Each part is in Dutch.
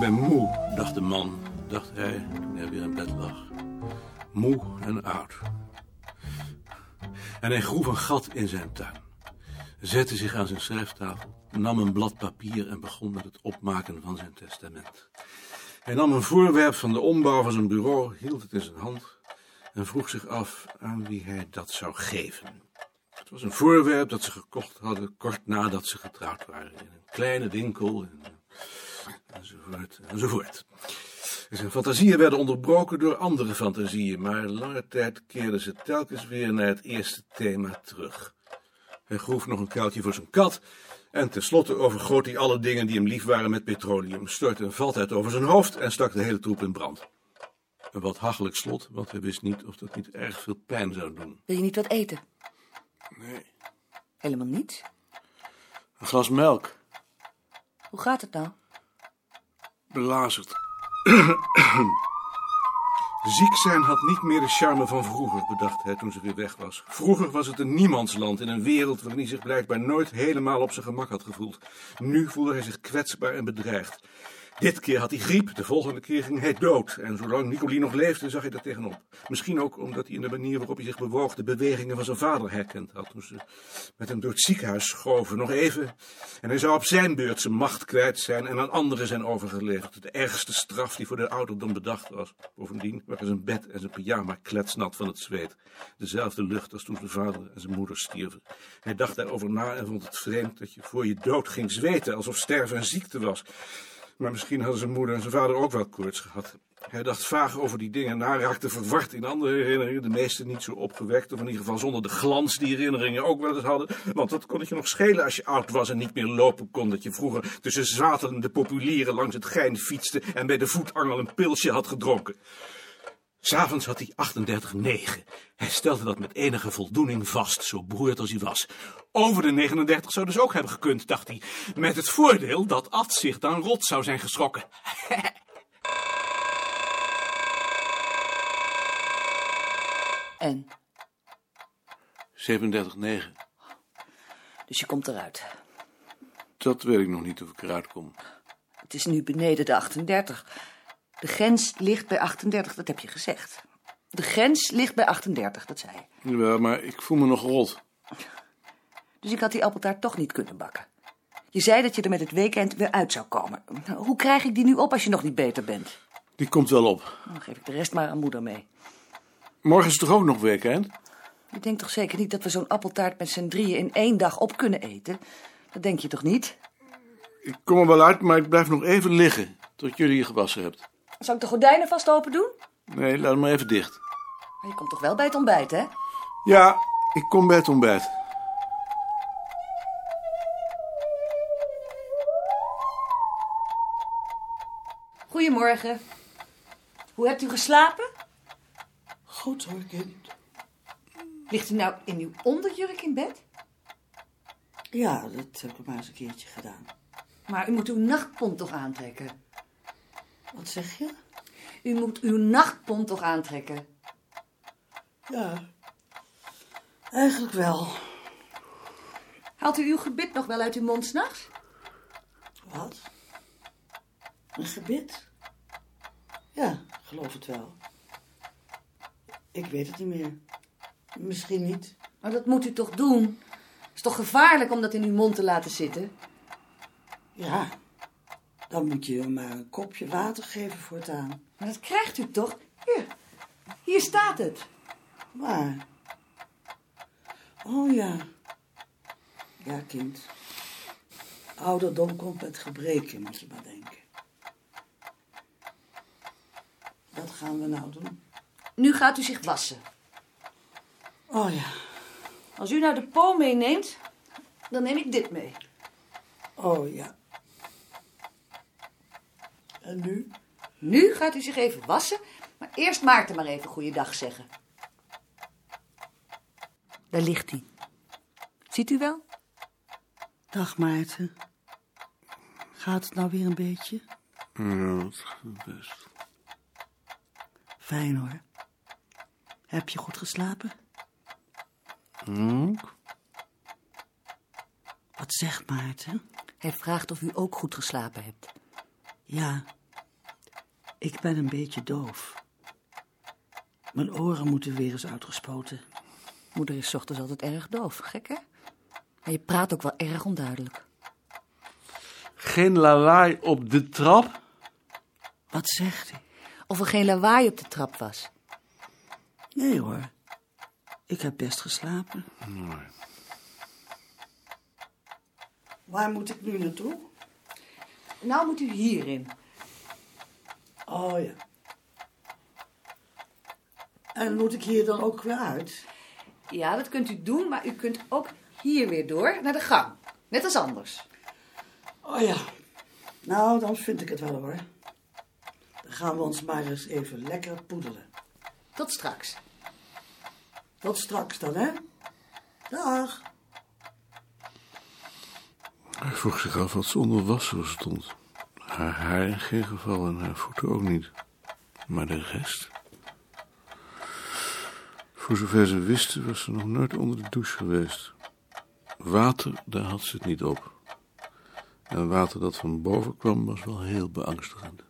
ben moe, dacht de man, dacht hij toen hij weer in bed lag. Moe en oud. En hij groef een gat in zijn tuin, zette zich aan zijn schrijftafel, nam een blad papier en begon met het opmaken van zijn testament. Hij nam een voorwerp van de ombouw van zijn bureau, hield het in zijn hand en vroeg zich af aan wie hij dat zou geven. Het was een voorwerp dat ze gekocht hadden kort nadat ze getrouwd waren, in een kleine winkel in enzovoort, enzovoort. En zijn fantasieën werden onderbroken door andere fantasieën, maar lange tijd keerden ze telkens weer naar het eerste thema terug. Hij groef nog een kuiltje voor zijn kat en tenslotte overgoot hij alle dingen die hem lief waren met petroleum, stortte een valtijd over zijn hoofd en stak de hele troep in brand. Een wat hachelijk slot, want hij wist niet of dat niet erg veel pijn zou doen. Wil je niet wat eten? Nee. Helemaal niets? Een glas melk, Hoe gaat het nou? Belazerd. Ziek zijn had niet meer de charme van vroeger, bedacht hij toen ze weer weg was. Vroeger was het een niemandsland in een wereld waarin hij zich blijkbaar nooit helemaal op zijn gemak had gevoeld. Nu voelde hij zich kwetsbaar en bedreigd. Dit keer had hij griep, de volgende keer ging hij dood. En zolang Nicolien nog leefde, zag hij daar tegenop. Misschien ook omdat hij in de manier waarop hij zich bewoog de bewegingen van zijn vader herkend had. Toen ze met hem door het ziekenhuis schoven, nog even. En hij zou op zijn beurt zijn macht kwijt zijn en aan anderen zijn overgeleverd. De ergste straf die voor de ouderdom bedacht was. Bovendien waren zijn bed en zijn pyjama kletsnat van het zweet. Dezelfde lucht als toen zijn vader en zijn moeder stierven. Hij dacht daarover na en vond het vreemd dat je voor je dood ging zweten, alsof sterven een ziekte was. Maar misschien hadden zijn moeder en zijn vader ook wel koorts gehad. Hij dacht vaag over die dingen na, raakte verward in andere herinneringen. De meeste niet zo opgewekt, of in ieder geval zonder de glans die herinneringen ook wel eens hadden. Want dat kon het je nog schelen als je oud was en niet meer lopen kon. Dat je vroeger tussen zatelende populieren langs het gein fietste en bij de voetangel een pilsje had gedronken. S'avonds had hij 38,9. Hij stelde dat met enige voldoening vast, zo beroerd als hij was. Over de 39 zou dus ook hebben gekund, dacht hij. Met het voordeel dat Ad zich dan rot zou zijn geschrokken. En? 37,9. Dus je komt eruit. Dat weet ik nog niet of ik eruit kom. Het is nu beneden de 38. De grens ligt bij 38, dat heb je gezegd. De grens ligt bij 38, dat zei je. Jawel, maar ik voel me nog rot. Dus ik had die appeltaart toch niet kunnen bakken. Je zei dat je er met het weekend weer uit zou komen. Nou, Hoe krijg ik die nu op als je nog niet beter bent? Die komt wel op. Dan geef ik de rest maar aan moeder mee. Morgen is toch ook nog weekend? Je denkt toch zeker niet dat we zo'n appeltaart met z'n drieën in één dag op kunnen eten? Dat denk je toch niet? Ik kom er wel uit, maar ik blijf nog even liggen. Tot jullie je gewassen hebt. Zal ik de gordijnen vast open doen? Nee, laat hem maar even dicht. Maar je komt toch wel bij het ontbijt, hè? Ja, ik kom bij het ontbijt. Goedemorgen. Hoe hebt u geslapen? Goed hoor, kind. Ligt u nou in uw onderjurk in bed? Ja, dat heb ik maar eens een keertje gedaan. Maar u moet uw nachtpont toch aantrekken? Zeg je? U moet uw nachtpont toch aantrekken? Ja, eigenlijk wel. Haalt u uw gebit nog wel uit uw mond s'nachts? Wat? Een gebit? Ja, geloof het wel. Ik weet het niet meer. Misschien niet. Maar dat moet u toch doen? Het is toch gevaarlijk om dat in uw mond te laten zitten? Ja, dan moet je hem maar een kopje water geven voortaan. Maar dat krijgt u toch? Hier, hier staat het. Maar. Oh ja. Ja, kind. Ouderdom komt met gebreken, moet je maar denken. Wat gaan we nou doen? Nu gaat u zich wassen. Oh ja. Als u nou de po meeneemt, dan neem ik dit mee. Oh ja. En nu? Nu gaat u zich even wassen, maar eerst Maarten maar even goeiedag zeggen. Daar ligt hij. Ziet u wel? Dag Maarten. Gaat het nou weer een beetje? Ja, dat gaat best. Fijn hoor. Heb je goed geslapen? Hm? Wat zegt Maarten? Hij vraagt of u ook goed geslapen hebt. Ja, ik ben een beetje doof. Mijn oren moeten weer eens uitgespoten. Moeder is 's ochtends altijd erg doof, gek hè? En je praat ook wel erg onduidelijk. Geen lawaai op de trap? Wat zegt hij? Of er geen lawaai op de trap was. Nee hoor. Ik heb best geslapen. Waar moet ik nu naartoe? Nou moet u hierin. Oh ja. En moet ik hier dan ook weer uit? Ja, dat kunt u doen, maar u kunt ook hier weer door naar de gang. Net als anders. Oh ja. Nou, dan vind ik het wel hoor. Dan gaan we ons maar eens even lekker poedelen. Tot straks. Tot straks dan, hè? Dag. Hij vroeg zich af wat ze onder wassen stond. Haar haar in geen geval en haar voeten ook niet. Maar de rest... Voor zover ze wisten was ze nog nooit onder de douche geweest. Water, daar had ze het niet op. En water dat van boven kwam was wel heel beangstigend.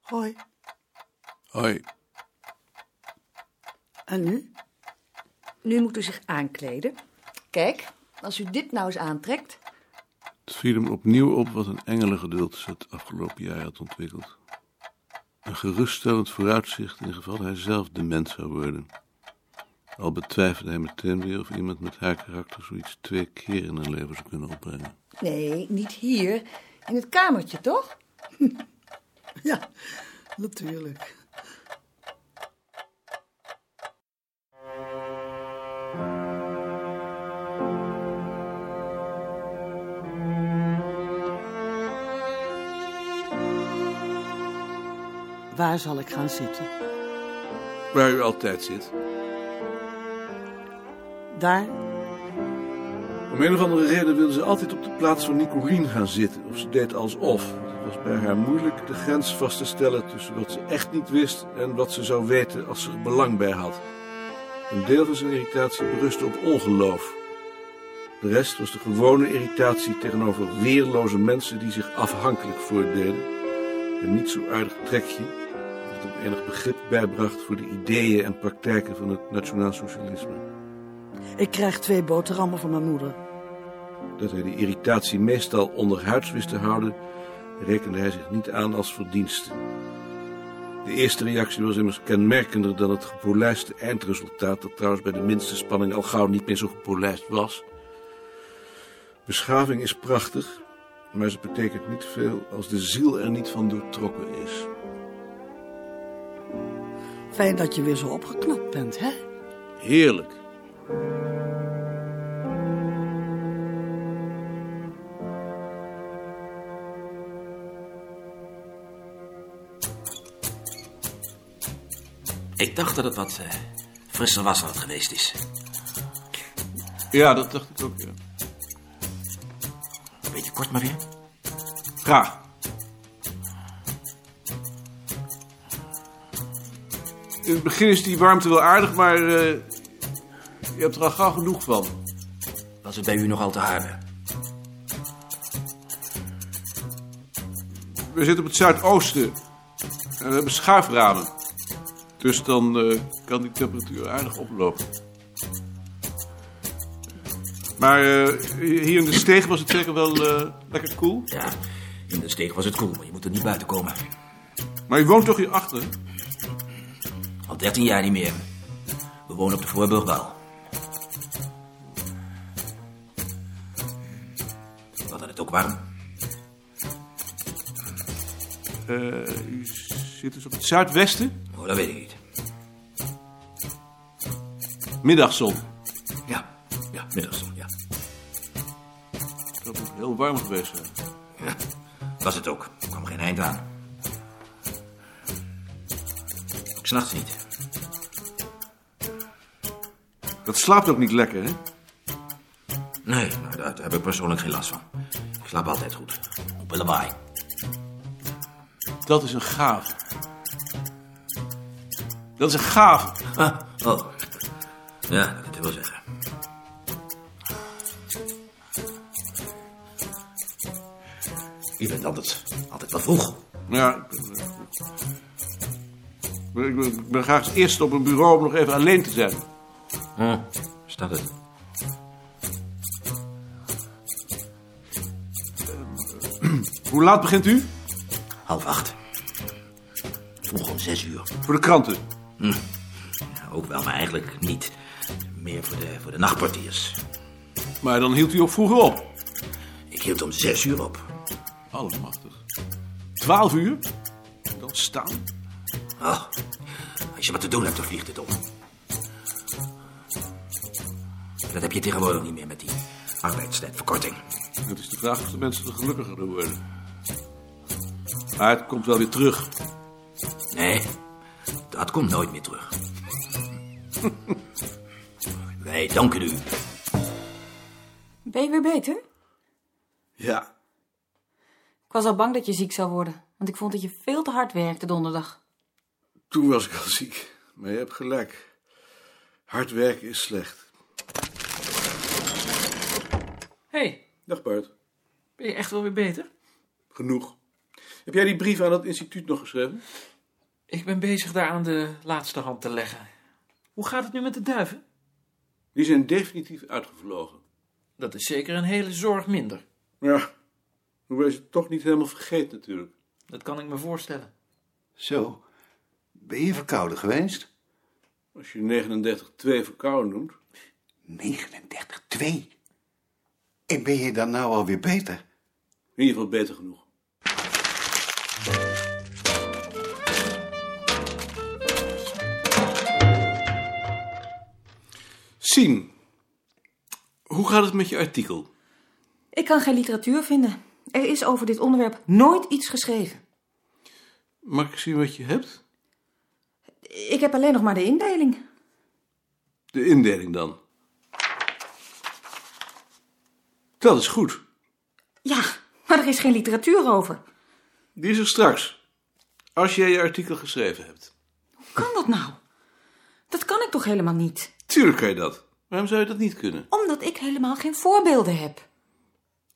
Hoi. Hoi, En nu? Nu moet u zich aankleden. Kijk, als u dit nou eens aantrekt. Het viel hem opnieuw op wat een engelengeduld ze het afgelopen jaar had ontwikkeld. Een geruststellend vooruitzicht in geval hij zelf dement zou worden. Al betwijfelde hij meteen weer of iemand met haar karakter zoiets twee keer in een leven zou kunnen opbrengen. Nee, niet hier. In het kamertje, toch? Ja, natuurlijk. Waar zal ik gaan zitten? Waar u altijd zit. Daar? Om een of andere reden wilde ze altijd op de plaats van Nicolien gaan zitten. Of ze deed alsof. Het was bij haar moeilijk de grens vast te stellen tussen wat ze echt niet wist en wat ze zou weten als ze er belang bij had. Een deel van zijn irritatie berustte op ongeloof. De rest was de gewone irritatie tegenover weerloze mensen die zich afhankelijk voordeden. Een niet zo aardig trekje hem enig begrip bijbracht voor de ideeën en praktijken van het nationaal socialisme. Ik krijg twee boterhammen van mijn moeder. Dat hij de irritatie meestal onderhuids wist te houden, rekende hij zich niet aan als verdienste. De eerste reactie was immers kenmerkender dan het gepolijste eindresultaat, dat trouwens bij de minste spanning al gauw niet meer zo gepolijst was. Beschaving is prachtig, maar ze betekent niet veel als de ziel er niet van doortrokken is. Fijn dat je weer zo opgeknapt bent, hè? Heerlijk. Ik dacht dat het wat eh, frisser was dan het geweest is. Ja, dat dacht ik ook, ja. Een beetje kort maar weer. Graag. In het begin is die warmte wel aardig, maar eh, je hebt er al gauw genoeg van. Was het bij u nog al te harde? We zitten op het zuidoosten en we hebben schuiframen. Dus dan eh, kan die temperatuur aardig oplopen. Maar eh, hier in de steeg was het zeker wel eh, lekker koel. Ja, in de steeg was het koel, maar je moet er niet buiten komen. Maar je woont toch hierachter? Al 13 jaar niet meer. We wonen op de Voorburgwal. We hadden het ook warm. Eh, u zit dus op het zuidwesten. Oh, dat weet ik niet. Middagzon. Ja, ja, middagzon, ja. Dat moet heel warm geweest zijn. ja. Was het ook. Er kwam geen eind aan. Ook s'nachts niet. Dat slaapt ook niet lekker, hè? Nee, nou, daar, heb ik persoonlijk geen last van. Ik slaap altijd goed. Op een lawaai. Dat is een gave. Dat is een gave. Ah, oh. Ja, dat u wel zeggen. U bent altijd, altijd wel vroeg. Ja, ik ben, eh, Ik ben, ik ben graag als eerste op een bureau om nog even alleen te zijn. Hm, staat het. Hoe laat begint u? Half acht. Vroeg om zes uur. Voor de kranten. Ja, ook wel, maar eigenlijk niet. Meer voor de, voor de nachtportiers. Maar dan hield u ook vroeger op. Ik hield om zes uur op. Allemachtig. Twaalf uur? Dan staan. Oh, als je wat te doen hebt, dan vliegt het om. Dat heb je tegenwoordig niet meer met die arbeidstijdverkorting. Het is de vraag of de mensen er gelukkiger door worden. Maar het komt wel weer terug. Nee, dat komt nooit meer terug. Wij danken u. Ben je weer beter? Ja, Ik was al bang dat je ziek zou worden, want ik vond dat je veel te hard werkte donderdag. toen was ik al ziek. Maar je hebt gelijk. Hard werken is slecht. Hey, Dag Bart. ben je echt wel weer beter? Genoeg. Heb jij die brief aan het instituut nog geschreven? Ik ben bezig daar aan de laatste hand te leggen. Hoe gaat het nu met de duiven? Die zijn definitief uitgevlogen. Dat is zeker een hele zorg minder. Ja, hoewel je het toch niet helemaal vergeet natuurlijk. Dat kan ik me voorstellen. Zo, ben je verkouden geweest? Als je 39-2 verkouden noemt. 39,2. En ben je dan nou alweer beter? In ieder geval beter genoeg. Sien, hoe gaat het met je artikel? Ik kan geen literatuur vinden. Er is over dit onderwerp nooit iets geschreven. Mag ik zien wat je hebt? Ik heb alleen nog maar de indeling. De indeling dan. Dat is goed. Ja, maar er is geen literatuur over. Die is er straks. Als jij je artikel geschreven hebt. Hoe kan dat nou? Dat kan ik toch helemaal niet? Tuurlijk kan je dat. Waarom zou je dat niet kunnen? Omdat ik helemaal geen voorbeelden heb.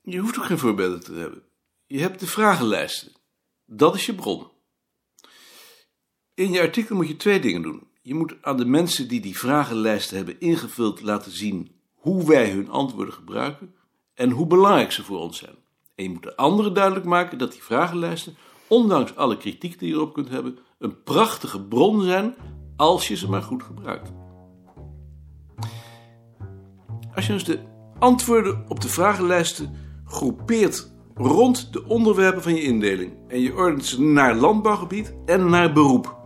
Je hoeft ook geen voorbeelden te hebben. Je hebt de vragenlijsten. Dat is je bron. In je artikel moet je twee dingen doen. Je moet aan de mensen die die vragenlijsten hebben ingevuld laten zien hoe wij hun antwoorden gebruiken en hoe belangrijk ze voor ons zijn. En je moet de anderen duidelijk maken dat die vragenlijsten, ondanks alle kritiek die je erop kunt hebben, een prachtige bron zijn als je ze maar goed gebruikt. Als je dus de antwoorden op de vragenlijsten groepeert rond de onderwerpen van je indeling en je ordent ze naar landbouwgebied en naar beroep,